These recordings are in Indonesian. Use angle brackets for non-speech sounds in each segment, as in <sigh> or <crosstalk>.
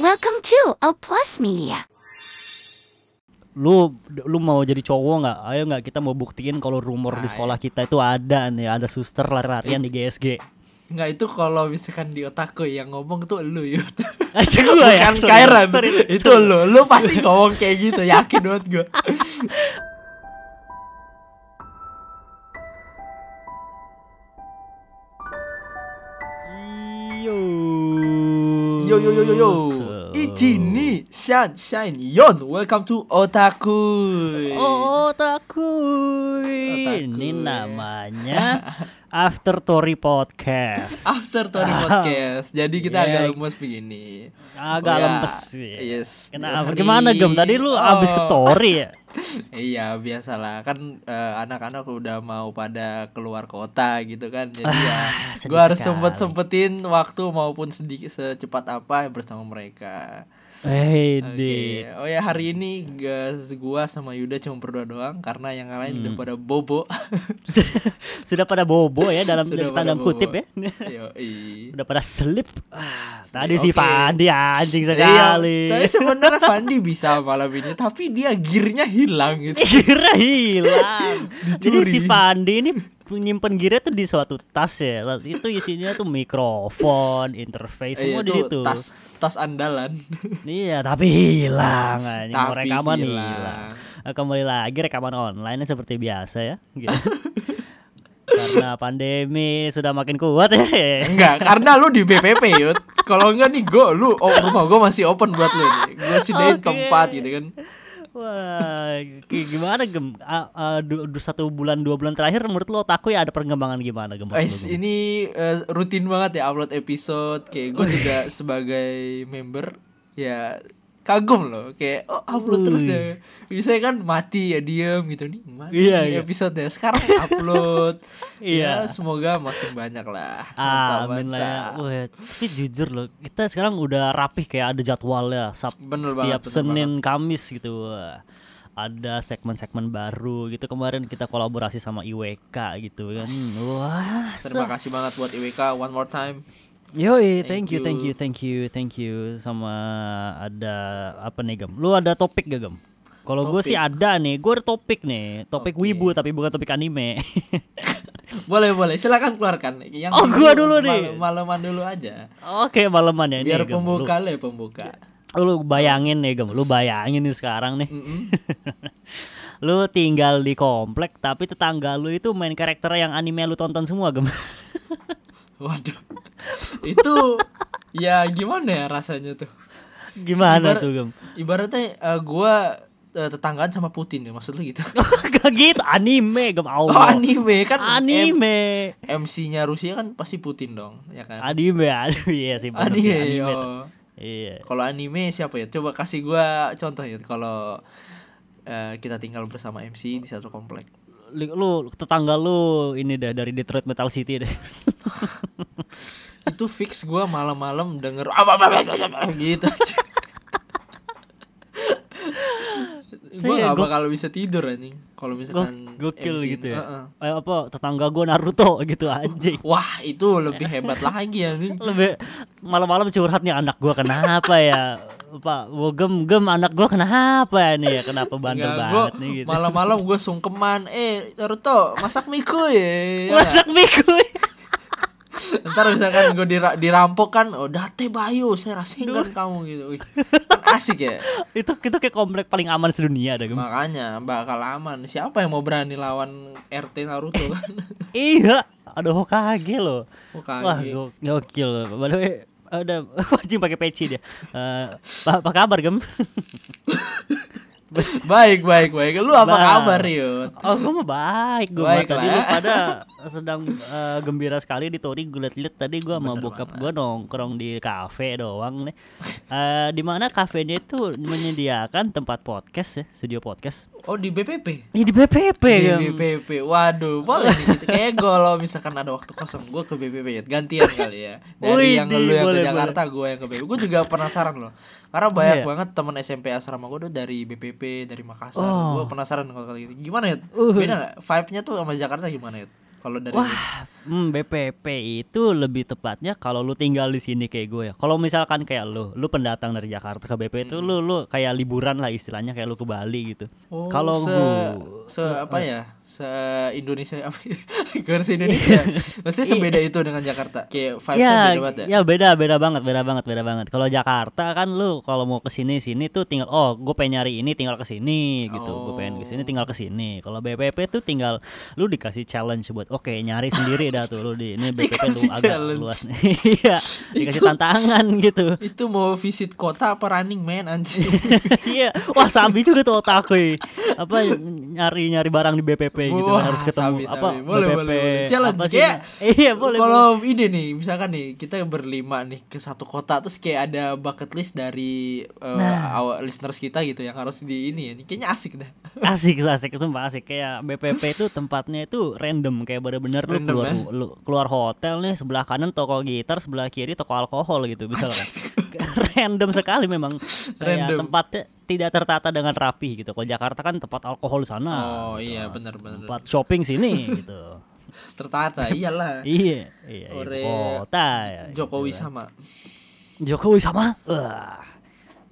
Welcome to O Plus Media. lu lu mau jadi cowok nggak? Ayo nggak kita mau buktiin kalau rumor di Nah, sekolah kita itu ada nih, ada suster lari-larian di GSG. Enggak itu kalau misalkan di otakku yang ngomong tuh lu Yud <laughs> Itu gua ya. Bukan Kairan. Itu lu Lu pasti ngomong kayak gitu Yakin banget gue <laughs> Yo. Yo yo yo yo ni Shan Shine Yon Welcome to Otaku Oh. Otakui. Ini namanya After Story Podcast. <laughs> After Tony Podcast Jadi kita Yeah. agak lemes begini Agak Oh, ya. lemes. Yes Kenapa? Gimana Gem? Tadi lu Oh. abis ke Tori ya? Iya biasalah kan eh, anak-anak udah mau pada keluar kota gitu kan jadi ya Ah, gue harus sempet sempetin waktu maupun sedikit secepat apa bersama mereka. Hei, Oke, oh ya hari ini gas gua sama Yuda cuma berdua doang karena yang lain Hmm. udah pada bobo. <laughs> Sudah pada bobo ya dalam Sudah tanda kutip ya. Yoi. Udah pada slip. Ah, tadi Oke. si Fandi anjing Iya, sekali. tapi sebenarnya Fandi bisa malam ini, tapi dia gearnya hilang gitu. <laughs> Kira hilang. Jadi si Fandi ini nyimpen gearnya tuh di suatu tas ya. Itu isinya tuh mikrofon, interface semua Iya, di tuh situ. tas tas andalan. <laughs> Iya, tapi hilang anjing. Tapi rekaman hilang. hilang. Nah, Kembali lagi rekaman online seperti biasa ya. Gitu. <laughs> Karena pandemi sudah makin kuat ya. Enggak, karena lu di BPP yud. Kalau enggak nih gue, lu oh, rumah gue masih open buat lu nih. Gue Oke. sediain tempat gitu kan. Wah, gi- gimana gem? Du- du- satu bulan dua bulan terakhir menurut lo otaku ya ada perkembangan gimana gem? ini eh, rutin banget ya upload episode. Kayak gue juga sebagai member ya kagum loh kayak oh upload terus Wih. ya biasanya kan mati ya diem gitu nih mana Iya, nih iya. episode sekarang upload <laughs> Iya. ya semoga makin banyak lah Amin lah ya. Mantap, tapi jujur loh, kita sekarang udah rapih kayak ada jadwalnya. Sab Bener setiap banget, Senin, Kamis gitu. Wah, Ada segmen-segmen baru gitu. Kemarin kita kolaborasi sama IWK gitu kan. Wah. terima kasih banget buat IWK one more time Yoi, thank, Thank you, you. thank you, thank you, thank you. Sama ada apa nih Gem? Lu ada topik gak Gem? Kalau gue sih ada nih, gue ada topik nih, topik Oke. wibu tapi bukan topik anime. <laughs> boleh boleh silakan keluarkan yang Oh, gua dulu nih. mal- malaman dulu aja Oke, maleman ya biar nih, Gem. pembuka lah ya pembuka Lu, bayangin nih Gem, lu bayangin nih sekarang nih. Mm-mm. <laughs> lu tinggal di komplek tapi tetangga lu itu main karakter yang anime lu tonton semua Gem. <laughs> waduh itu ya gimana ya rasanya tuh Gimana Ibarat- tuh Gem? ibaratnya eh, gua eh, tetanggaan sama Putin ya maksud lu gitu <laughs> Gak gitu, anime Gem. oh anime kan Anime. MC-nya Rusia kan pasti Putin dong ya kan Anime, aduh iya sih anime, anime oh. Iya. kalau anime siapa ya coba kasih gua contoh ya kalau eh, kita tinggal bersama MC di satu komplek lu tetangga lu ini dah dari Detroit Metal City deh. <laughs> itu fix gua malam-malam denger apa apa gitu <laughs> gua Iya, gak gua- bakal bisa tidur anjing kalau misalkan Go- gokil MC gitu ya. Heeh. Eh, apa tetangga gua Naruto <laughs> gitu anjing. wah itu lebih hebat lagi anjing Lebih malam-malam curhat nih anak gua kenapa ya? Pak, gua gem gem anak gua kenapa ya nih ya? Kenapa bandel Enggak, gua banget nih gitu. malam-malam gue sungkeman eh Naruto masak mie kuy ya Masak mie kuy. Ntar misalkan gue dira dirampok kan oh date bayu saya rasakan kamu gitu Wih, kan asik ya <laughs> itu itu kayak komplek paling aman sedunia gem. makanya bakal aman siapa yang mau berani lawan RT Naruto kan <laughs> Iya, ada Hokage loh. Hokage. Wah, go- gokil. By the way, ada <laughs> wajib pakai peci dia. Apa, apa kabar, Gem? Baik baik baik lu apa kabar Yud Oh, gue mah baik. Gue Baik tadi lu pada sedang eh, gembira sekali di Tori. Gue liat-liat tadi gue sama bokap gue nongkrong di kafe doang nih. Eh, di mana kafenya itu menyediakan tempat podcast ya, studio podcast. Oh di BPP Ini di BPP, di Gem. BPP waduh boleh nih gitu. kayak kalau misalkan ada waktu kosong gue ke BPP Yud. gantian kali ya Wih, dari yang lu yang boleh, ke Jakarta gue yang ke BPP gue juga penasaran loh karena banyak Iya. banget teman SMP asrama gue tuh dari BPP dari Makassar Oh. gue penasaran kalau gitu gimana ya Uh. beda nggak vibe nya tuh sama Jakarta gimana ya Kalau dari Wah, hmm, BPP itu lebih tepatnya kalau lu tinggal di sini kayak gue ya. Kalau misalkan kayak lu, lu pendatang dari Jakarta ke BP itu lu lu kayak liburan lah istilahnya kayak lu ke Bali gitu. Oh, kalau se, gua se apa ya? Se Indonesia <laughs> apa? ya? Bukan se Indonesia. Maksudnya sebeda itu dengan Jakarta. Kayak vibes ya, beda banget ya. ya beda beda banget beda banget beda banget kalau Jakarta kan lu kalau mau ke sini sini tuh tinggal oh gue pengen nyari ini tinggal ke sini gitu gue pengen ke sini tinggal ke sini kalau BPP tuh tinggal lu dikasih challenge buat oke nyari sendiri dah tuh lu di ini <laughs> BPP lu agak challenge. luas nih <laughs> iya dikasih tantangan gitu Itu mau visit kota apa running man anjing? <laughs> iya wah sabi juga tuh otakku ya. apa nyari nyari barang di BPP gitu Wah, harus ketemu sabi, apa sabi. Boleh, BPP boleh, boleh. Challenge, apa sih? kayak iya boleh Kalau boleh. ini nih, misalkan nih kita berlima nih ke satu kota terus kayak ada bucket list dari uh, Nah. listeners kita gitu yang harus di ini ya. Kayaknya asik dah. asik asik sumpah asik kayak BPP itu tempatnya itu random kayak bener-bener lu keluar ya? lu keluar hotel nih sebelah kanan toko gitar sebelah kiri toko alkohol gitu misalkan <laughs> random sekali memang kayak Random. tempatnya tidak tertata dengan rapi gitu kalau Jakarta kan tempat alkohol sana Oh iya benar benar. tempat shopping sini gitu <laughs> Tertata iyalah. iya iya Ore kota ya, Jokowi gitu. sama. Jokowi sama Wah.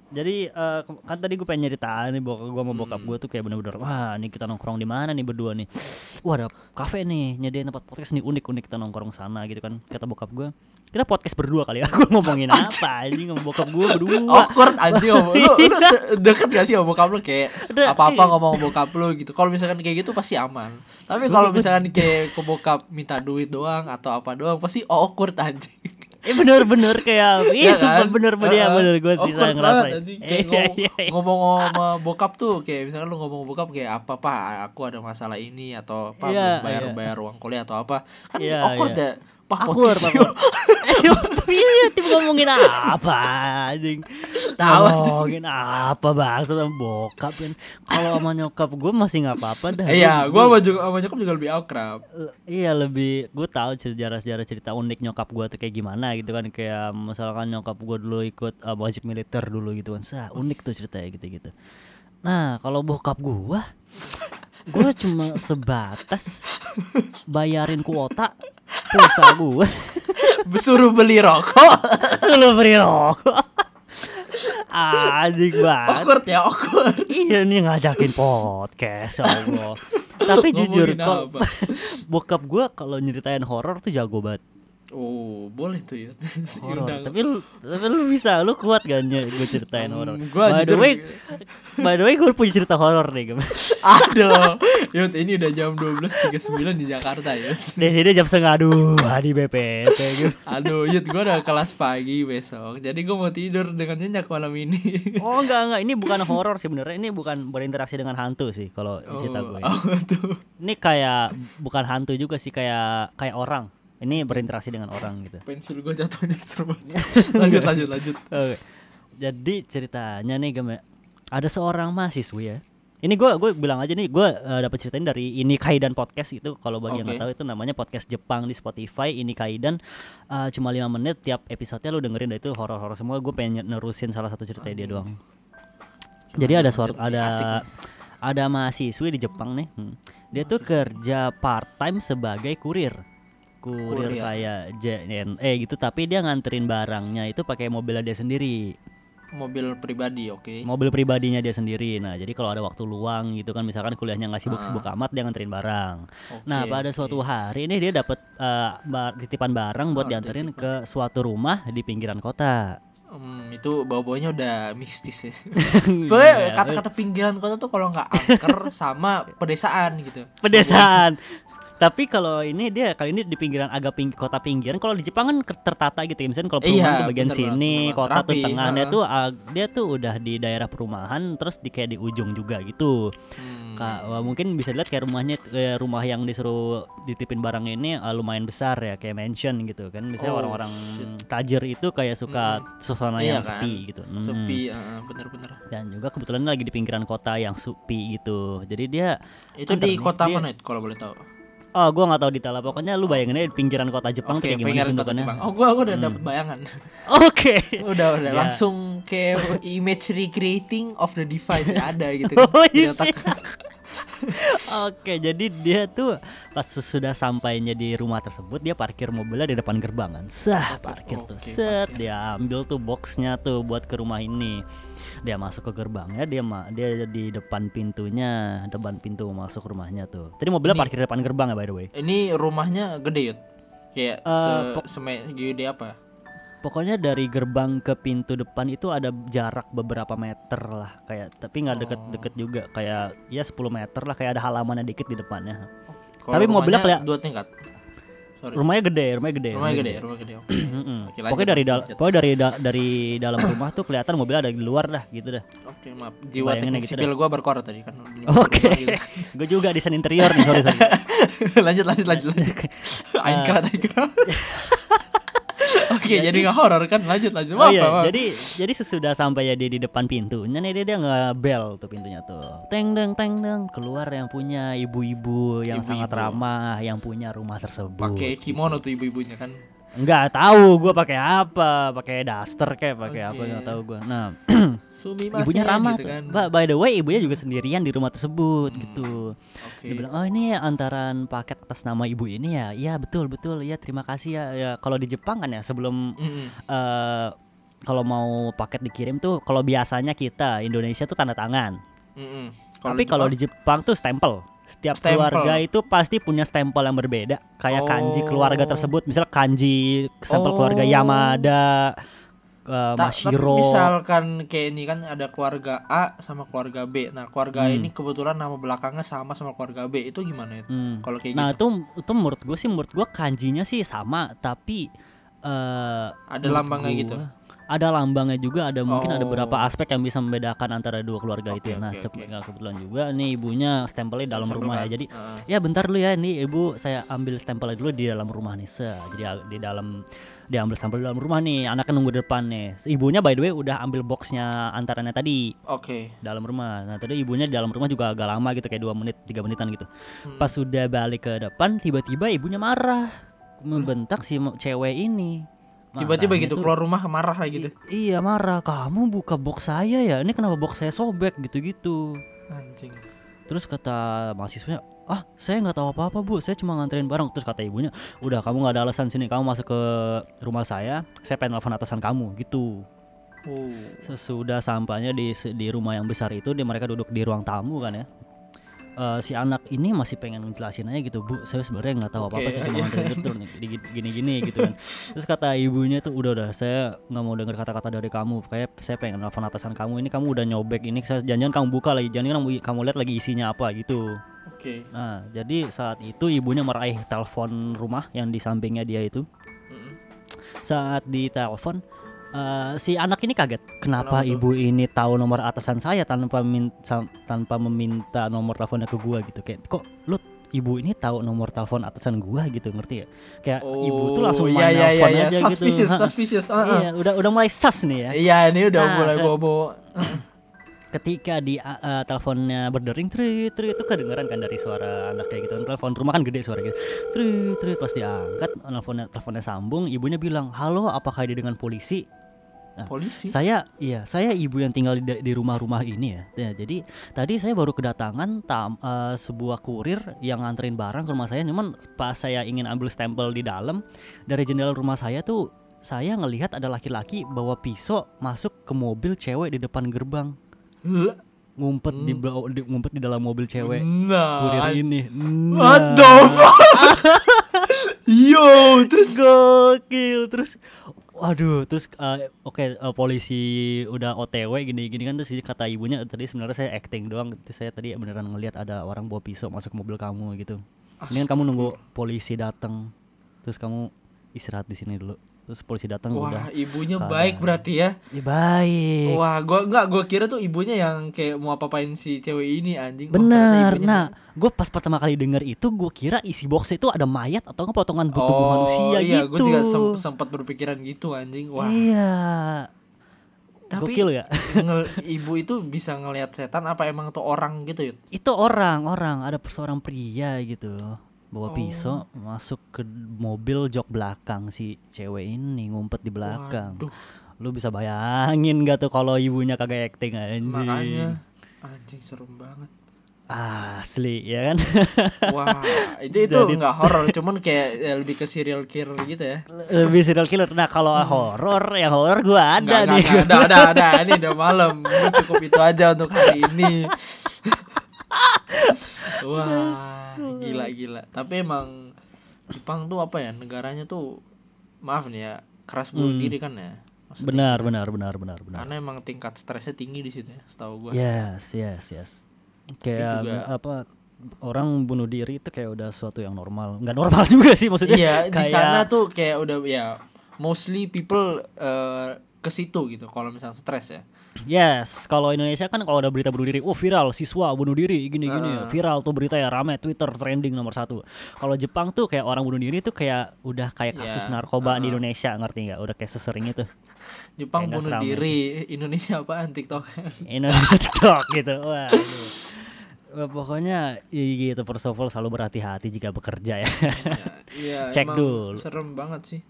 Jadi ke- kan tadi gue pengen nyeritain nih bokap gue sama bokap gue tuh kayak bener-bener wah ini kita nongkrong di mana nih berdua nih. Wah ada kafe nih nyediain tempat podcast nih unik-unik kita nongkrong sana gitu kan kata bokap gue. Kita podcast berdua kali ya. <laughs> Gue ngomongin apa anjing sama bokap gue berdua. Awkward anjing ngomong. Lu, lu se- deket gak sih sama bokap lu kayak Udah, apa-apa iya. ngomong bokap lu gitu. Kalau misalkan kayak gitu pasti aman. Tapi kalau misalkan kayak ke bokap minta duit doang atau apa doang pasti awkward anjing. <laughs> Bener-bener kayak <laughs> iya Iya sumpah kan? bener bener ya bener gue bisa Awkward ngerasain. banget, anjing. Kayak Iya, ngomong, iya, iya. ngomong sama bokap tuh kayak misalkan lu ngomong bokap kayak apa pak aku ada masalah ini atau apa Iya, belum bayar iya. bayar uang kuliah atau apa kan Iya, awkward iya. ya pak podcast <laughs> Pak. Iya, tim ngomongin apa anjing? Tahu. Ngomongin apa bahasa sama bokap kan. Kalau sama nyokap gue masih nggak apa-apa dah. iya gua sama juga sama nyokap juga lebih akrab Iya lebih gue tahu sejarah-sejarah cerita unik nyokap gue tuh kayak gimana gitu kan kayak misalkan nyokap gue dulu ikut uh, wajib militer dulu gitu kan sah unik tuh ceritanya gitu-gitu. Nah kalau bokap gue, gue cuma sebatas bayarin kuota pulsa gue, <laughs> suruh beli rokok lu beri rokok. Anjing banget. awkward ya awkward Iya nih ngajakin podcast ya Allah. Tapi jujur apa? <laughs> bokap gue kalau nyeritain horor tuh jago banget. Oh boleh tuh ya <laughs> horor. Tapi lu tapi lu bisa, lu kuat gak gue ceritain horor. gua by the way, <laughs> by the way gue punya cerita horor nih. Gem. <laughs> aduh Yud ini udah jam 12.39 di Jakarta ya Di sini jam setengah dua di BPT. Gem. Aduh Yud gue udah kelas pagi besok Jadi gue mau tidur dengan nyenyak malam ini Oh enggak enggak, ini bukan horor sih benernya. Ini bukan berinteraksi dengan hantu sih kalau cerita gue. oh, tuh. Ini kayak bukan hantu juga sih kayak kayak orang. Ini berinteraksi dengan orang gitu. Pensil gue jatuhnya serba <laughs> Lanjut lanjut lanjut Oke. Jadi ceritanya nih Gem ya. Ada seorang mahasiswi ya. Ini gue gue bilang aja nih gue dapat ceritain dari ini Kaidan podcast itu kalau bagi yang Oke. nggak tahu itu namanya podcast Jepang di Spotify ini Kaidan eh, cuma lima menit tiap episodenya lu dengerin dah itu horor-horor semua gue pengen nerusin salah satu cerita dia doang. Jadi ada suara ada ada mahasiswi di Jepang nih. hmm. Dia tuh kerja part time sebagai kurir. Kurir, Kurir. kayak JNE gitu tapi dia nganterin barangnya itu pakai mobilnya dia sendiri. Mobil pribadi oke Mobil pribadinya dia sendiri. Nah, jadi kalau ada waktu luang gitu kan misalkan kuliahnya nggak sibuk-sibuk amat dia nganterin barang. Oke, Nah, pada oke. suatu hari ini dia dapat eh, bar- titipan barang buat Oh, dianterin ke suatu rumah di pinggiran kota. Hmm, itu bau-baunya udah mistis ya. <laughs> Pokoknya kata-kata pinggiran kota tuh kalau nggak angker sama pedesaan gitu. pedesaan. Tapi kalau ini dia kali ini di pinggiran agak ping, kota pinggiran. Kalau di Jepang kan tertata gitu ya. Misalnya kalau Iya, perumahan tuh bagian bener banget, sini, bener kota tuh tengahnya tuh dia tuh udah di daerah perumahan terus di kayak di ujung juga gitu. Hmm. Kak, wah, mungkin bisa dilihat kayak rumahnya kayak rumah yang disuruh ditipin barang ini uh, lumayan besar ya kayak mansion gitu kan. Misalnya Oh, orang-orang shit. tajir itu kayak suka suasana Iya yang kan? sepi gitu. Hmm. Sepi, heeh, bener-bener. Dan juga kebetulan lagi di pinggiran kota yang sepi gitu. Jadi dia Itu di kota dia- mana itu kalau boleh tahu? Oh, gua nggak tahu detail lah. Pokoknya lu bayangin aja di pinggiran kota Jepang Oke, kayak gimana pinggiran kota bentukannya. Jepang. Oh, gua gua udah dapet bayangan. <laughs> Oke. udah udah Ya. langsung kayak image recreating of the device ada gitu <laughs> Oh, di iya otak. Oke, jadi dia tuh pas sudah sampainya di rumah tersebut dia parkir mobilnya di depan gerbang kan. Sah, parkir tuh. Oke, Set, parkir. dia ambil tuh boxnya tuh buat ke rumah ini. Dia masuk ke gerbangnya, dia ma dia di depan pintunya, depan pintu masuk rumahnya tuh. Tadi mobilnya Nih. parkir di depan gerbang ya by the way. Ini rumahnya gede yut. Kayak Eh, se seme gede apa? Pokoknya dari gerbang ke pintu depan itu ada jarak beberapa meter lah kayak tapi nggak deket-deket juga kayak ya 10 meter lah kayak ada halamannya dikit di depannya. Kalau Tapi mobilnya kelihatan- dua tingkat. Sorry. Rumahnya gede, rumahnya gede. Rumahnya gede, rumah gede. Oke. Lanjut, Pokoknya dari dal pokoknya dari da- dari dalam rumah tuh kelihatan mobilnya ada di luar dah gitu dah. Oke, maaf. Jiwa teknik gitu sipil gua berkoar tadi kan. Oke. Gitu. <laughs> Gue juga desain interior nih, sorry sorry. <laughs> lanjut lanjut lanjut lanjut. <laughs> Eh. <laughs> Oke, jadi nggak horor kan? Lanjut lanjut. Oh Maaf, iya, maaf. jadi jadi sesudah sampai ya dia di depan pintunya nih dia dia nge-bell tuh pintunya tuh. Teng deng teng deng keluar yang punya ibu-ibu yang sangat Ibu-ibu. ramah yang punya rumah tersebut. pakai kimono tuh ibu-ibunya kan. Enggak tahu gua pakai apa, pakai daster kayak pakai apa Oke. nggak tahu gua. Nah, <clears throat> Sumi <clears throat> ibunya ramah gitu tuh. kan. Ba- By the way, ibunya juga sendirian di rumah tersebut gitu. Oke. Dia bilang, "Oh, ini antaran paket atas nama ibu ini ya." Iya, betul, betul. Ya, terima kasih ya. Ya, kalau di Jepang kan ya sebelum Mm-mm. eh kalau mau paket dikirim tuh kalau biasanya kita Indonesia tuh tanda tangan. Mm-mm. Tapi kalau di Jepang tuh stempel. Setiap Stempel. keluarga itu pasti punya stempel yang berbeda. Kayak kanji Oh. keluarga tersebut, misal kanji stempel Oh. keluarga Yamada, eh, Ta- tapi Mashiro. misalkan kayak ini kan ada keluarga A sama keluarga B. Nah, keluarga Hmm. ini kebetulan nama belakangnya sama sama keluarga B. Itu gimana ya? Hmm. Kalau kayak Nah, gitu. itu itu menurut gue sih menurut gue kanjinya sih sama, tapi eh Ada lambangnya gua- gitu? Ada lambangnya juga, ada mungkin ada Oh. beberapa aspek yang bisa membedakan antara dua keluarga itu. Oke, ya. Nah, oke. nah, kebetulan juga nih ibunya stempelnya di dalam rumah kan? ya. Jadi Heeh. ya bentar dulu ya ini ibu saya ambil stempelnya dulu di dalam rumah nih. Se. Jadi di dalam dia ambil stempel di dalam rumah nih, anaknya nunggu di depan nih. Ibunya by the way udah ambil boxnya antarannya tadi Oke. dalam rumah. Nah tadi ibunya di dalam rumah juga agak lama gitu kayak dua menit tiga menitan gitu. Hmm. Pas sudah balik ke depan tiba-tiba ibunya marah membentak si cewek ini. Tiba-tiba Marahnya gitu tuh- keluar rumah marah kayak gitu. Iya marah. Kamu buka box saya ya? Ini kenapa box saya sobek gitu-gitu? Anjing. Terus kata mahasiswanya, ah saya nggak tahu apa-apa bu, saya cuma nganterin barang. Terus kata ibunya, udah kamu nggak ada alasan sini, kamu masuk ke rumah saya, saya pengen telepon atasan kamu gitu. Oh. Sesudah sampainya di di rumah yang besar itu, di mereka duduk di ruang tamu kan ya. Eh, si anak ini masih pengen ngejelasin aja gitu bu saya sebenarnya nggak tahu apa apa saya cuma nganterin itu gini gini gitu kan terus kata ibunya tuh udah udah saya nggak mau dengar kata-kata dari kamu kayak saya pengen nelfon atasan kamu ini kamu udah nyobek ini saya jangan kamu buka lagi jangan kamu kamu lihat lagi isinya apa gitu Oke. Nah, jadi saat itu ibunya meraih telepon rumah yang di sampingnya dia itu. Mm-mm. Saat ditelepon, eh, si anak ini kaget. Kenapa, Kenapa tuh? ibu ini tahu nomor atasan saya tanpa minta tanpa meminta nomor teleponnya ke gua gitu? Kayak kok lu ibu ini tahu nomor telepon atasan gua gitu, ngerti ya? Kayak ibu tuh langsung iya, main iya, iya, telepon iya. aja Suspicious, gitu. Suspicious. Ah, ah. Iya, udah udah mulai sus nih ya. Iya, ini udah Nah, mulai ke- bobo. ketika di uh, uh, teleponnya berdering trit trit itu kedengeran kan dari suara anak kayak gitu kan telepon rumah kan gede suara gitu trit trit pas diangkat teleponnya teleponnya sambung ibunya bilang halo apakah dia dengan polisi Polisi. saya iya saya ibu yang tinggal di, di rumah-rumah ini ya. Ya, jadi tadi saya baru kedatangan tam, eh, sebuah kurir yang nganterin barang ke rumah saya cuman pas saya ingin ambil stempel di dalam dari jendela rumah saya tuh saya ngelihat ada laki-laki bawa pisau masuk ke mobil cewek di depan gerbang ngumpet di, bawah- di ngumpet di dalam mobil cewek kurir Nah. ini What Nah. the fuck? Yo, terus gokil terus waduh terus eh, oke eh, polisi udah OTW gini-gini kan terus kata ibunya tadi sebenarnya saya acting doang terus saya tadi beneran ngelihat ada orang bawa pisau masuk mobil kamu gitu. Ini kan kamu nunggu polisi datang terus kamu istirahat di sini dulu terus polisi datang udah Wah, ibunya Keadaan. baik berarti ya. Ih, baik Wah, gua enggak gua kira tuh ibunya yang kayak mau apa-apain si cewek ini anjing. Oh, Bener, ibunya nah gue pas pertama kali denger itu gue kira isi box itu ada mayat atau nggak potongan tubuh oh, manusia iya, gitu. gue juga sem- sempat berpikiran gitu anjing. Wah, Iya. Tapi- Gokil ya. ibu itu bisa ngelihat setan apa emang tuh orang gitu, Yud? itu orang, orang ada seorang pria gitu bawa Oh. pisau masuk ke mobil jok belakang si cewek ini ngumpet di belakang. Waduh, Lu bisa bayangin gak tuh kalau ibunya kagak acting anjing. makanya anjing serem banget. asli ya kan <laughs> Wah, itu itu Jadi- nggak horor, cuman kayak ya, lebih ke serial killer gitu ya. lebih serial killer nah kalau horor yang horor gua ada Nggak, nih nggak, nggak, ada, ada, ada. Ini udah malam. Ini cukup itu aja untuk hari ini. <laughs> Wah, gila gila. Tapi emang Jepang tuh apa ya? Negaranya tuh maaf nih ya, keras bunuh diri kan ya. Maksudnya, benar benar benar benar benar Karena emang tingkat stresnya tinggi di situ ya, setahu gua. yes yes yes kayak juga- apa orang bunuh diri itu kayak udah sesuatu yang normal nggak normal <laughs> juga sih maksudnya Iya, di kayak sana tuh kayak udah ya mostly people eh, ke situ gitu kalau misalnya stres ya. Yes, kalau Indonesia kan kalau ada berita bunuh diri, oh viral siswa bunuh diri gini-gini, viral tuh berita ya rame Twitter trending nomor satu. Kalau Jepang tuh kayak orang bunuh diri tuh kayak udah kayak kasus Ya, narkoba di Indonesia ngerti nggak? Udah kayak sesering itu. Jepang Kayak bunuh ya. diri, Indonesia apaan TikTok? Indonesia TikTok gitu. Wah. Wah, pokoknya ya gitu first of all selalu berhati-hati jika bekerja ya. Iya, <laughs> Cek emang dulu. serem banget sih.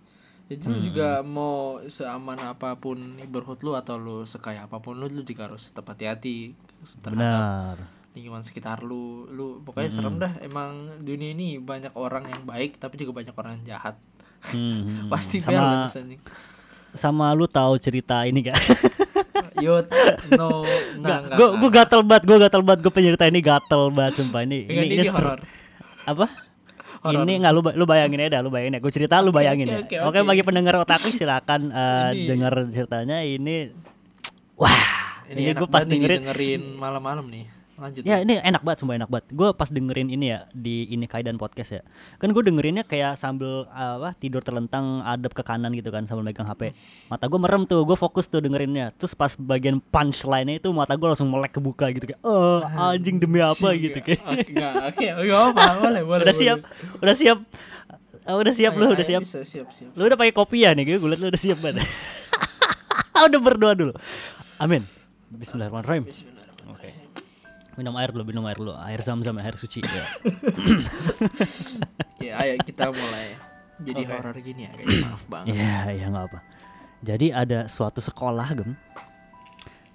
Jadi lu juga mau seaman apa pun neighborhood lu atau lu sekaya apa pun lu lu juga harus tetap hati-hati terhadap Benar. lingkungan sekitar lu. Lu pokoknya serem dah. Emang dunia ini banyak orang yang baik tapi juga banyak orang yang jahat. Hmm, hmm. <laughs> Pasti Sama- anjing. Sama lu tahu cerita ini gak? <laughs> Yot, no, nah, gue gue gatel banget, gue gatel banget, gue penyerita ini gatel banget sumpah ini. Dengan ini, seru. horor. apa ini nggak lu lu bayangin aja dah lu bayangin ya gue cerita lu bayangin oke, ya oke, oke oke. bagi pendengar otaku silakan <laughs> Ini- dengar ceritanya. Ini wah Ini, ini, gue pas dengerin malam-malam nih. Lanjut. ya ini enak banget sumpah enak banget. Gue pas dengerin ini ya di ini kaidan podcast ya. Kan gue dengerinnya kayak sambil apa tidur terlentang adep ke kanan gitu kan sambil megang hp mata gue merem tuh gue fokus tuh dengerinnya. Terus pas bagian punchline itu mata gue langsung melek kebuka gitu kayak oh anjing demi apa? gitu kayak. Oke, enggak, oke, enggak apa, boleh, boleh. <laughs> udah boleh. siap udah siap. Ah, udah siap Ayo, lu udah siap. Bisa, siap, siap. lu udah pakai kopi ya nih gue liat lu udah siap banget. <laughs> Udah berdoa dulu. Amin. Bismillahirrahmanirrahim. Oke minum air dulu minum air dulu air zam-zam air suci <laughs> ya. Oke, <laughs> ayo kita mulai. Jadi horor gini ya, guys. Maaf banget. Iya, ya nggak apa. Jadi ada suatu sekolah, Gem.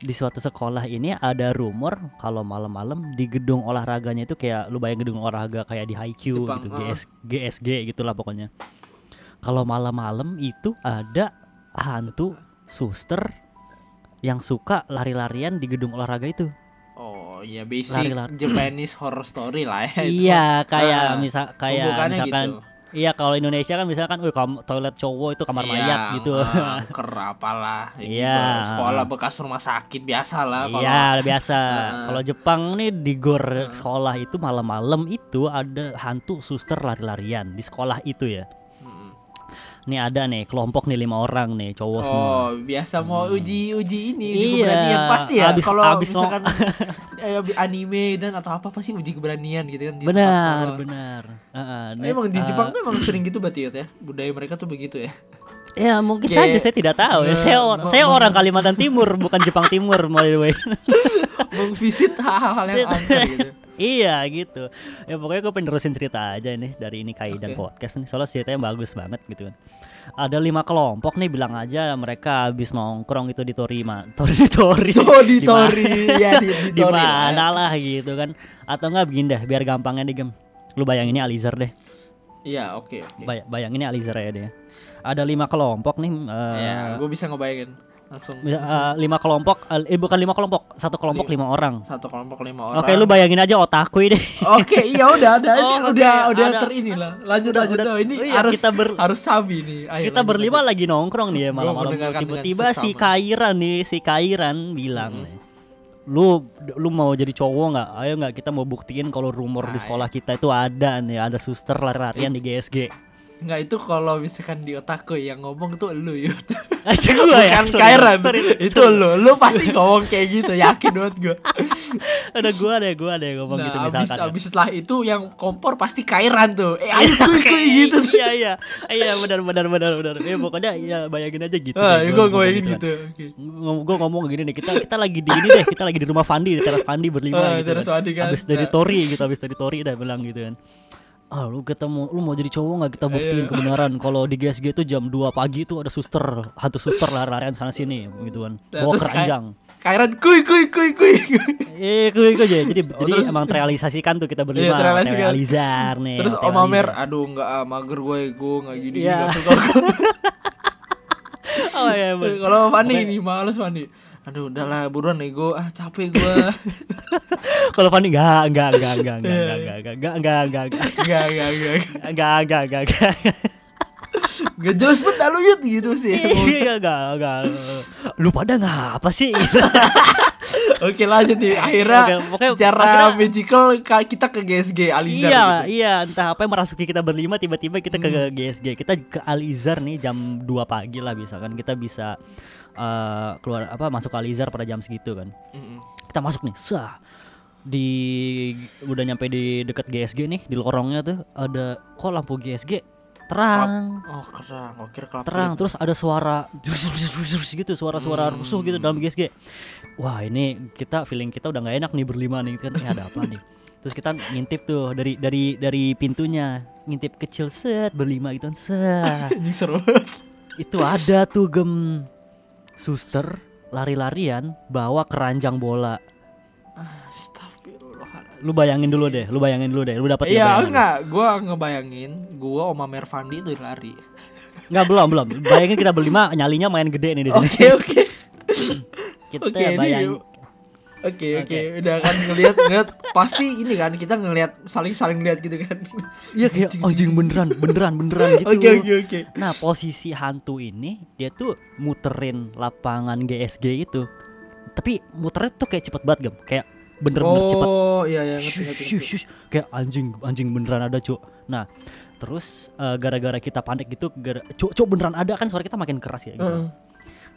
Di suatu sekolah ini ada rumor kalau malam-malam di gedung olahraganya itu kayak lu bayang gedung olahraga kayak di Jepang, gitu. GS, GSG gitulah pokoknya. Kalau malam-malam itu ada hantu suster yang suka lari-larian di gedung olahraga itu. Oh, iya basic Lari-lari. Japanese horror story lah ya. itu. Iya, kayak Ah, misal kayak misalkan gitu. Iya, kalau Indonesia kan misalkan, wih toilet cowok itu kamar Iya, mayat gitu. <laughs> angker apalah. Ini Iya. Sekolah bekas rumah sakit biasa lah. kalau- Iya biasa. Heeh. <laughs> Kalau Jepang nih di gor sekolah itu malam-malam itu ada hantu suster lari-larian di sekolah itu ya. Nih ada nih kelompok nih lima orang nih cowok semua. Oh, biasa mau uji uji ini, uji Iya, keberanian pasti ya. Kalau misalkan <laughs> eh, anime dan atau apa pasti uji keberanian gitu kan. Benar, benar. Heeh, nih, Emang di eh, Jepang tuh emang sering <clears throat> gitu berarti ya. Budaya mereka tuh begitu ya. Ya mungkin kayak- saja saya tidak tahu ya. Me- Saya or- saya orang Kalimantan Timur bukan Jepang Timur by the way. <laughs> Mengvisit hal-hal yang angker gitu. <laughs> iya gitu. Ya pokoknya gue penerusin cerita aja nih dari ini Kaidan Oke. podcast nih. Soalnya ceritanya bagus banget gitu kan. Ada lima kelompok nih bilang aja mereka habis nongkrong itu di Torima. Tori di Tori. Oh, di Tori. Ya, di, di Tori lah ya. mana lah gitu kan. Atau enggak begini deh biar gampangnya nih gem. Lu bayangin ini Alizar deh. Iya, oke, oke. Bay- bayangin ini Alizar ya deh. Ada lima kelompok nih. eh, Ya, gue bisa ngebayangin langsung. bisa, eh, lima kelompok, eh bukan lima kelompok, satu kelompok Li- lima orang. Satu kelompok lima orang. Oke, lu bayangin aja otakku ini. Oke, <laughs> iya udah ada ini Oh, udah oke, udah ada. ter ini lah. Lanjut Udah, lanjut udah. Nah, ini Oh iya, harus kita ber- harus sabi nih. Ayo, kita lanjut, berlima lanjut. lagi nongkrong nih ya malam-malam tiba-tiba si. Kairan nih si Kairan bilang nih lu lu mau jadi cowok nggak ayo nggak kita mau buktiin kalau rumor di Nah, sekolah kita itu ada nih ada suster lari-larian di GSG Enggak itu kalau misalkan di otakku yang ngomong tuh lu Yud. <laughs> itu <laughs> gua ya Bukan sorry, Kairan. sorry. itu lu. Lu pasti ngomong kayak gitu, yakin banget gue. <laughs> ada gua deh gua deh ngomong Nah, gitu abis, misalkan ya. abis setelah itu yang kompor pasti Kairan tuh. Eh, ayo kuy kuy gitu. tuh. iya iya iya benar benar benar benar ya pokoknya ya bayangin aja gitu Ah, deh, gue gua ngomongin kan. gitu. Oke. gue ngomong gini nih kita kita lagi di ini deh kita lagi di rumah Fandi di teras Fandi berlima Ah, gitu teras Fandi kan. abis dari Nah. Tori gitu abis dari Tori udah bilang gitu kan ah lu ketemu lu mau jadi cowok nggak kita buktiin Iya. kebenaran kalau di GSG itu jam 2 pagi itu ada suster hantu suster lari-larian sana sini gitu kan Nah, bawa keranjang Kairan kuy kuy kuy kuy. Eh, gue aja. Jadi <laughs> jadi terus- emang terrealisasikan tuh kita berlima. Iya, terrealisasikan. Terrealisar nih. Terus Om Amer, aduh enggak ah, mager gue, gue enggak gini Iya. gini. <laughs> Oh iya, bener. Kalau Fandi Oke. ini males Fandi. Aduh udahlah buruan nih gue ah capek gue. Kalau Fandi enggak, enggak, enggak, enggak, enggak, enggak, enggak, enggak, enggak, enggak, enggak, enggak, Enggak enggak enggak. enggak, enggak, enggak, enggak. Gak jelas banget dah lu Yud gitu sih. Iya, enggak, enggak. Lu pada ngapa sih? Oke lanjut nih <laughs> Akhirnya Oke, pokoknya secara akhirnya- magical kita ke GSG Alizar iya, gitu. iya, entah apa yang merasuki kita berlima tiba-tiba kita ke GSG. Kita ke Alizar nih jam 2 pagi lah bisa kan. Kita bisa eh, keluar apa masuk ke Alizar pada jam segitu kan. Mm-mm. Kita masuk nih, sah. Di udah nyampe di dekat GSG nih, di lorongnya tuh ada kok lampu GSG terang. Oh kerang, oh kira kelap terang terus ada suara gitu suara-suara Hmm. rusuh gitu dalam GSG wah ini kita feeling kita udah nggak enak nih berlima nih kan ini ada apa nih? Terus kita ngintip tuh dari dari dari pintunya ngintip kecil set berlima gitu set. <laughs> Seru. Itu ada tuh gem. Suster lari-larian bawa keranjang bola. Astagfirullahaladzim lu bayangin dulu deh lu bayangin dulu deh lu dapat Iya enggak, gua ngebayangin gua Oma Mervandi itu lari. nggak belum belum. Bayangin kita berlima nyalinya main gede nih di sini. Oke oke. <laughs> kita ini bayangin Oke oke. udah kan ngelihat ngeliat pasti ini kan kita ngelihat saling saling lihat gitu kan. Iya kayak anjing beneran, beneran, beneran <laughs> gitu. Oke oke. Oke. Nah posisi hantu ini dia tuh muterin lapangan GSG itu, tapi muternya tuh kayak cepet banget gem, kayak bener-bener cepet. Oh iya iya ngerti ngerti. ngerti. shush. kayak anjing, anjing beneran ada cuk. Nah terus eh, gara-gara kita panik gitu, gara, cuk, cuk beneran ada kan suara kita makin keras ya. Gitu. Heeh.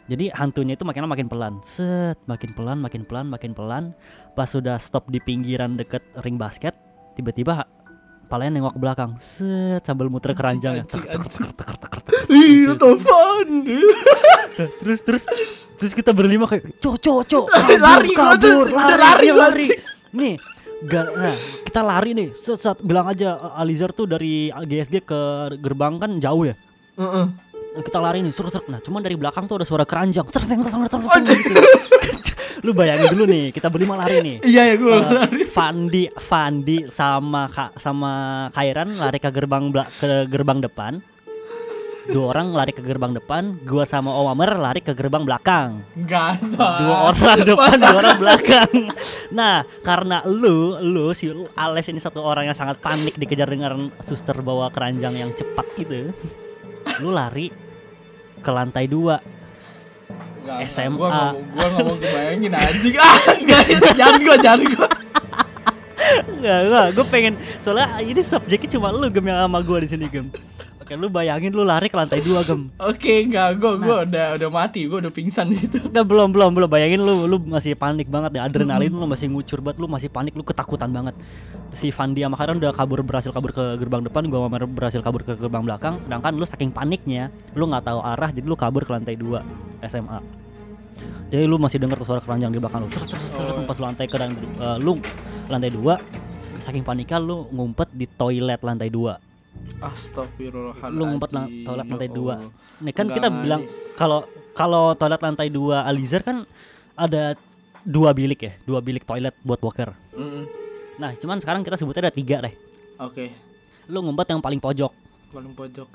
Jadi hantunya itu makin makin pelan, set, makin pelan, makin pelan, makin pelan. Pas sudah stop di pinggiran deket ring basket, tiba-tiba palanya nengok ke belakang, set, sambil muter keranjangnya. Iya Tovan. terus terus terus kita berlima kayak cok cok cok <laughs> Lari udah lari lari nih gar- nah, kita lari nih. Set, set, bilang aja uh, Alizar tuh dari GSG ke gerbang kan jauh ya? Heeh. Nah, kita lari nih serut serut nah cuman dari belakang tuh ada suara keranjang serut serut Anjing. gitu. <laughs> lu bayangin dulu nih kita berlima lari nih Iya ya gua Eh, lari. Fandi Fandi sama Ka- sama Kairan lari ke gerbang bela- ke gerbang depan dua orang lari ke gerbang depan gua sama Om Amer lari ke gerbang belakang Enggak ada. dua orang depan dua orang belakang nah karena lu lu si Ales ini satu orang yang sangat panik dikejar dengan suster bawa keranjang yang cepat gitu lu lari ke lantai dua enggak. SMA. Gua nggak mau gua mau kebayangin anjing. Ah, enggak jangan gua jangan gua. Enggak, enggak, gue pengen soalnya ini subjeknya cuma lu gem yang sama gue di sini gem. Oke, lu bayangin lu lari ke lantai dua gem. <laughs> Oke, enggak gua gua Nah. udah udah mati, gua udah pingsan di situ. Enggak belum belum belum bayangin lu lu masih panik banget ya <laughs> adrenalin lu masih ngucur banget lu masih panik lu ketakutan banget. Si Fandi sama Karen udah kabur berhasil kabur ke gerbang depan gua sama berhasil kabur ke gerbang belakang sedangkan lu saking paniknya lu nggak tahu arah jadi lu kabur ke lantai dua SMA. Jadi lu masih denger tuh suara keranjang di belakang lu. Terus terus terus pas lu lantai ke dan eh, lu lantai dua saking paniknya lu ngumpet di toilet lantai dua. Astagfirullahaladzim. lu ngumpet lang- toilet ya lantai dua. Nih kan Nggak kita bilang kalau kalau toilet lantai dua Alizar kan ada dua bilik ya, dua bilik toilet buat walker. Mm-mm. Nah, cuman sekarang kita sebutnya ada tiga deh. Oke, Lu ngumpet yang paling pojok, paling pojok.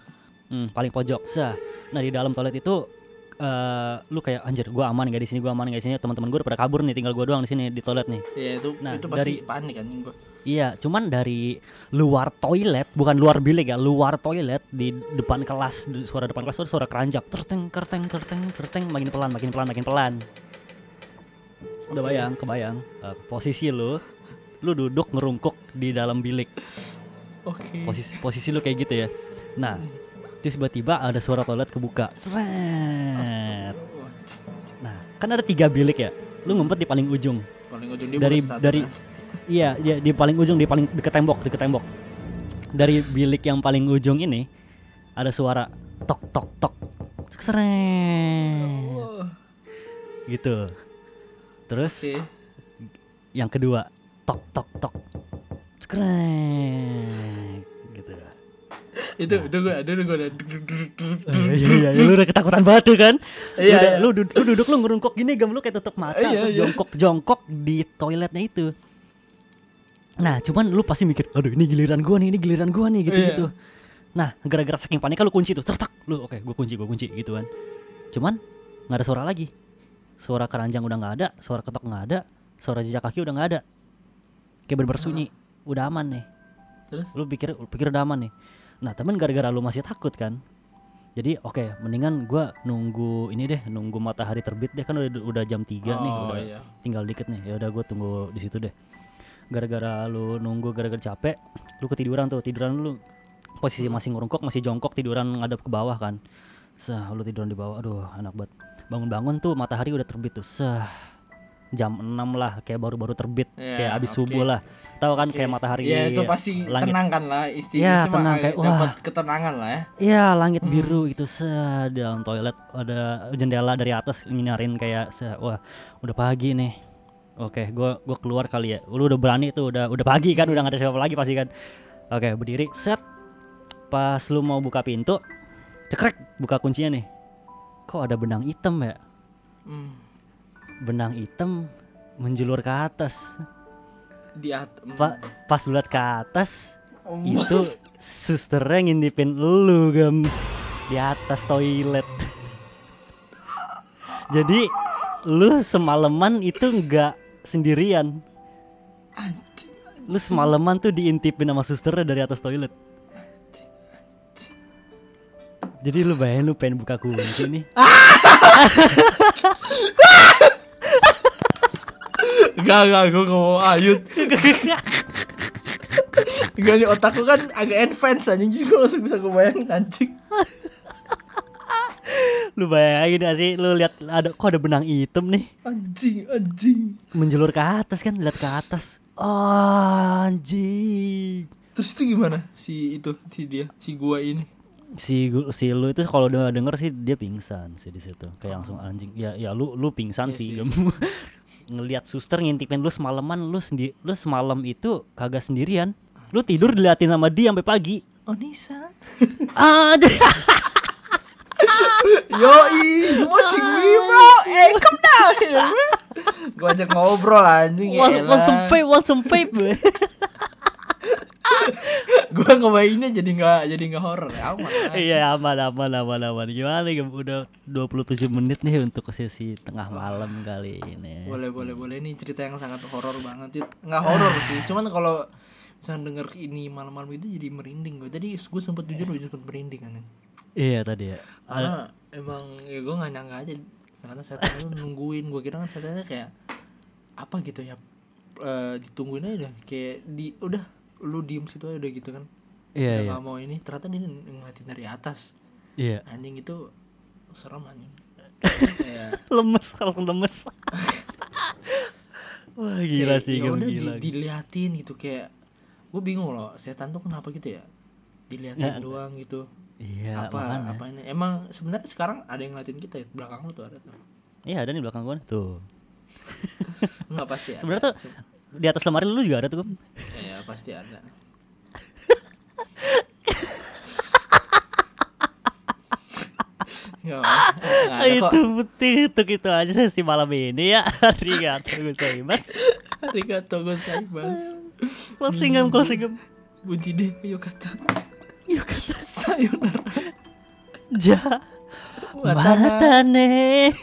hmm, paling pojok. Sah. Nah di dalam toilet itu eh lu kayak anjir gua aman gak di sini gua aman gak di sini. Teman-teman gue udah pada kabur nih tinggal gua doang di sini di toilet nih. Ya itu Nah, itu pasti dari- panik kan gua. iya cuman dari luar toilet bukan luar bilik ya luar toilet di depan kelas di- suara depan kelas ada suara keranjang terteng kerteng kerteng kerteng makin pelan makin pelan makin pelan. Udah bayang kebayang Eh, posisi lu lu duduk ngerungkuk di dalam bilik. Oke. posisi posisi lu kayak gitu ya. Nah terus tiba-tiba ada suara toilet kebuka Sret. Astagfirullahaladzim. nah kan ada tiga bilik ya lu ngumpet di paling ujung Paling ujung dia dari dari kan? iya dia di paling ujung di paling deket tembok deket tembok dari bilik yang paling ujung ini ada suara tok tok tok Sret. Oh, gitu terus Oke. yang kedua tok tok tok Sret. Itu udah gue ada udah gue ada Iya iya iya lu udah ketakutan banget tuh kan. Iya, Udah, iya. lu, duduk, lu duduk lu ngerungkok gini gam lu kayak tutup mata Iya, terus iya. jongkok jongkok di toiletnya itu. Nah, cuman lu pasti mikir, aduh ini giliran gua nih, ini giliran gua nih gitu gitu. Iya. Nah, gara-gara saking panik lu kunci tuh, certak lu, oke, gua kunci, gua kunci gitu kan. Cuman nggak ada suara lagi. Suara keranjang udah nggak ada, suara ketok nggak ada, suara jejak kaki udah nggak ada. Kayak bener sunyi, udah aman nih terus lu pikir lu pikir udah aman nih nah temen gara-gara lu masih takut kan? Jadi oke mendingan gua nunggu ini deh nunggu matahari terbit deh kan udah udah jam 3 nih Oh, udah iya. tinggal dikit nih. Ya udah gua tunggu di situ deh. Gara-gara lu nunggu gara-gara capek lu ketiduran tuh tiduran lu posisi masih ngerungkok masih jongkok tiduran ngadep ke bawah kan? Sah lu tiduran di bawah aduh enak banget. Bangun-bangun tuh matahari udah terbit tuh sah jam 6 lah kayak baru-baru terbit Ya, kayak abis oke. subuh lah. Tahu kan kayak matahari ya itu pasti langit. tenang kan lah istilahnya cuma tenang, kayak, wah. dapat ketenangan lah ya. Iya langit biru gitu se di dalam toilet ada jendela dari atas nyinarin kayak se wah udah pagi nih. Oke gua gua keluar kali ya. Lu udah berani tuh udah udah pagi kan udah gak ada siapa lagi pasti kan. Oke berdiri set. Pas lu mau buka pintu cekrek buka kuncinya nih. Kok ada benang hitam ya? Hmm, benang hitam menjulur ke atas. Di atas Pa- pas lu liat ke atas itu susternya ngintipin lu gam di atas toilet. <laughs> Jadi lu semalaman itu nggak sendirian. Lu semalaman tuh diintipin sama susternya dari atas toilet. Jadi lu bayangin lu pengen buka kunci nih <laughs> Enggak, enggak, gue gak mau ayut Enggak nih otakku kan agak advance anjing. Jadi gue langsung bisa kebayangin anjing. <laughs> Lu bayangin gak sih? Lu lihat ada kok ada benang hitam nih? Anjing, anjing. Menjulur ke atas kan lihat ke atas. Oh, anjing. Terus itu gimana si itu, si dia, si gua ini si si lu itu kalau udah denger sih dia pingsan sih di situ. Kayak langsung anjing ya ya lu lu pingsan Iya sih, sih. <laughs> ngelihat suster ngintipin lu semalaman lu sendi lu semalam itu kagak sendirian. Lu tidur diliatin sama dia sampai pagi. Oh Nisan <laughs> ah <laughs> Yoi, you watching me bro. Eh come down here bro. Gue ajak ngobrol anjing ya want, want some vape want some vape Gue ngebayanginnya jadi gak, jadi gak horror. Ya aman. Iya aman aman aman aman. Gimana ya udah 27 menit nih untuk sesi tengah malam kali ini. Boleh boleh boleh. Ini cerita yang sangat horor banget. Nggak horor sih. Cuman kalau misalnya denger ini malam-malam itu jadi merinding gue Tadi gue sempet jujur gue sempet merinding kan? Iya tadi ya. Karena emang ya gue gak nyangka aja. Ternyata setan itu nungguin. Gue kira kan setannya kayak Apa gitu ya. Eh, Ditungguin aja. Kayak di Udah Lu diem situ aja udah gitu kan. Iya iya. gak mau ini Ternyata dia ngeliatin dari atas. Iya. Anjing itu Serem anjing. <laughs> <laughs> Kayak lemes langsung lemes. Wah gila kayak, sih ya gila, udah gila. di- diliatin gitu kayak gue bingung loh setan tuh kenapa gitu ya? Diliatin Nggak- doang gitu. Iya apa makanya. apa ini? Emang sebenarnya sekarang ada yang ngeliatin kita ya? Belakang lu tuh ada tuh. Iya ada nih belakang gua nih. tuh. Enggak pasti <laughs> sebenarnya tuh di atas lemari lu juga ada tuh Gem. ya pasti ada. Ada kok. itu untuk itu aja sesi malam ini ya. <laughs> Arigato gozaimasu. Arigato gozaimasu. Closing gem closing gem Bunyi deh yuk kata. Yuk kata. Sayonara. Ja Watana. matane